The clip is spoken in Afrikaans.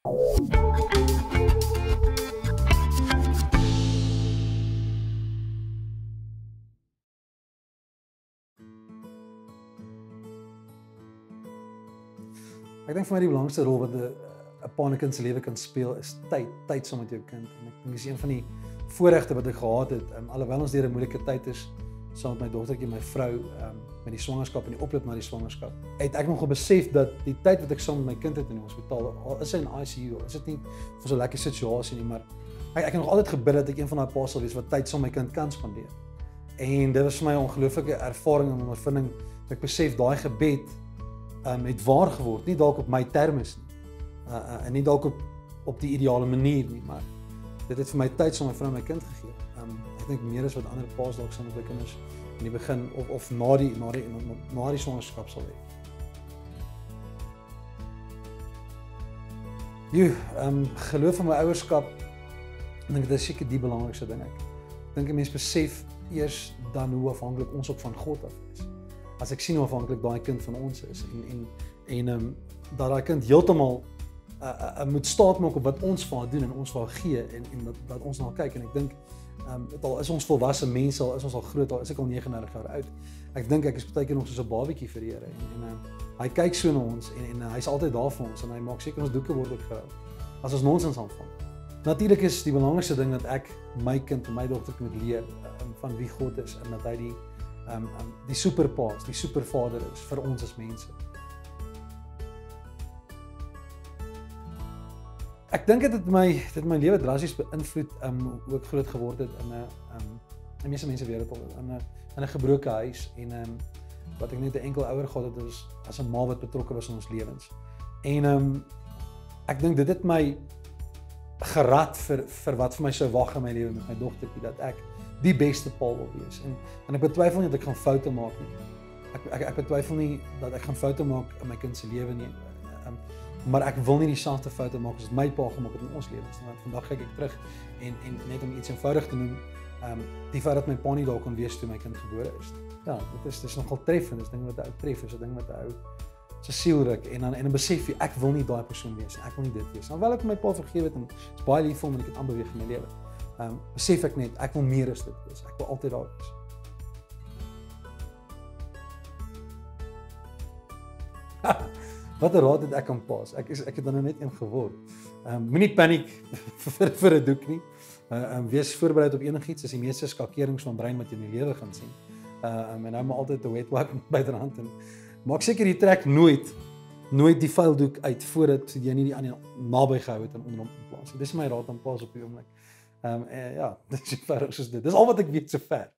Ek dink vir my die belangrikste rol wat 'n pa in 'n kind se lewe kan speel is tyd, tyd saam met jou kind. En ek dink dis een van die voorregte wat ek gehad het, um, alhoewel ons deur 'n moeilike tyd is saam met my dogtertjie en my vrou um, met die swangerskap en die oploop na die swangerskap. Het ek nog besef dat die tyd wat ek saam met my kind het in die hospitaal, al is hy in ICU, is dit nie vir so 'n lekker situasie nie, maar ek ek het nog altyd gebid dat ek een van daai paas sal wees wat tyd saam met my kind kan spandeer. En dit was vir my 'n ongelooflike ervaring en ondervinding. Ek besef daai gebed um, het waar geword, nie dalk op my termes nie. Uh, uh en nie dalk op op die ideale manier nie, maar dit het vir my tyd saam met my vrou en my kind gegee. Um dink meer as wat ander paas dalk met hulle kinders in die begin of of na die na die na, die swangerskap sal hê. Jy, ehm um, geloof in my ouerskap dink dit is seker die belangrikste ding ek. Dink 'n mens besef eers dan hoe afhanklik ons ook van God af is as ek sien hoe afhanklik daai kind van ons is en en en ehm um, dat daai kind heeltemal uh, uh, uh, moet staat maak op wat ons vir haar doen en ons vir haar gee en en dat, dat ons na haar kyk en ek dink ehm um, al is ons volwasse mense al is ons al groot al is ek al 39 jaar oud. Ek dink ek is baie keer nog soos 'n babatjie vir die Here en en ehm uh, hy kyk so na ons en en uh, hy's altyd daar vir ons en hy maak seker ons doeke word ook gehou. As ons nonsens aanvang. Natuurlik is die belangrikste ding dat ek my kind en my dogter moet leer um, van wie God is en dat hy die um um die superpaas, die supervader is vir ons as mense. Ek dink dit het my dit my lewe drasties beïnvloed um hoe ek groot geword het in 'n um en meeste mense weet dit al in 'n in 'n gebroke huis en um wat ek net 'n enkel ouer gehad het was as 'n ma wat betrokke was in ons lewens. En um ek dink dit het my gerad vir vir wat vir my sou wag in my lewe met my dogtertjie dat ek die beste pa wil wees. En en ek betwyfel nie dat ek gaan foute maak nie. Ek ek ek betwyfel nie dat ek gaan foute maak in my kind se lewe nie. Um, maar ek wil nie dieselfde foute maak as my pa gemaak het in ons lewens nie. Want vandag kyk ek terug en en net om iets eenvoudig te noem, ehm um, die feit dat my pa nie daar kon wees toe my kind gebore is. Ja, dit is dis nogal treffend. Dis ding wat 'n ou tref, is 'n ding wat 'n ou se siel ruk en dan en dan besef jy ek wil nie daai persoon wees. Ek wil nie dit wees. Alhoewel ek my pa vergewe het en is baie lief vir hom en ek het aanbeweeg in my lewe ehm um, besef ek net ek wil meer as dit wees. Ek wil altyd daar wees. Wat 'n raad het ek aan paas? Ek is ek het dan nou net een geword. Ehm um, moenie paniek vir vir 'n doek nie. Uh, ehm um, wees voorberei op enigiets as die meeste skakerings van brein wat jy in die lewe gaan sien. Uh um, en nou maar altyd 'n wet wipe by die hand en maak seker jy trek nooit nooit die vuil doek uit voordat jy nie die ander naby gehou het en onder hom in plaas. Dis my raad aan paas op die oomblik. Ehm um, uh, ja, dis so ver dit. Dis al wat ek weet sover.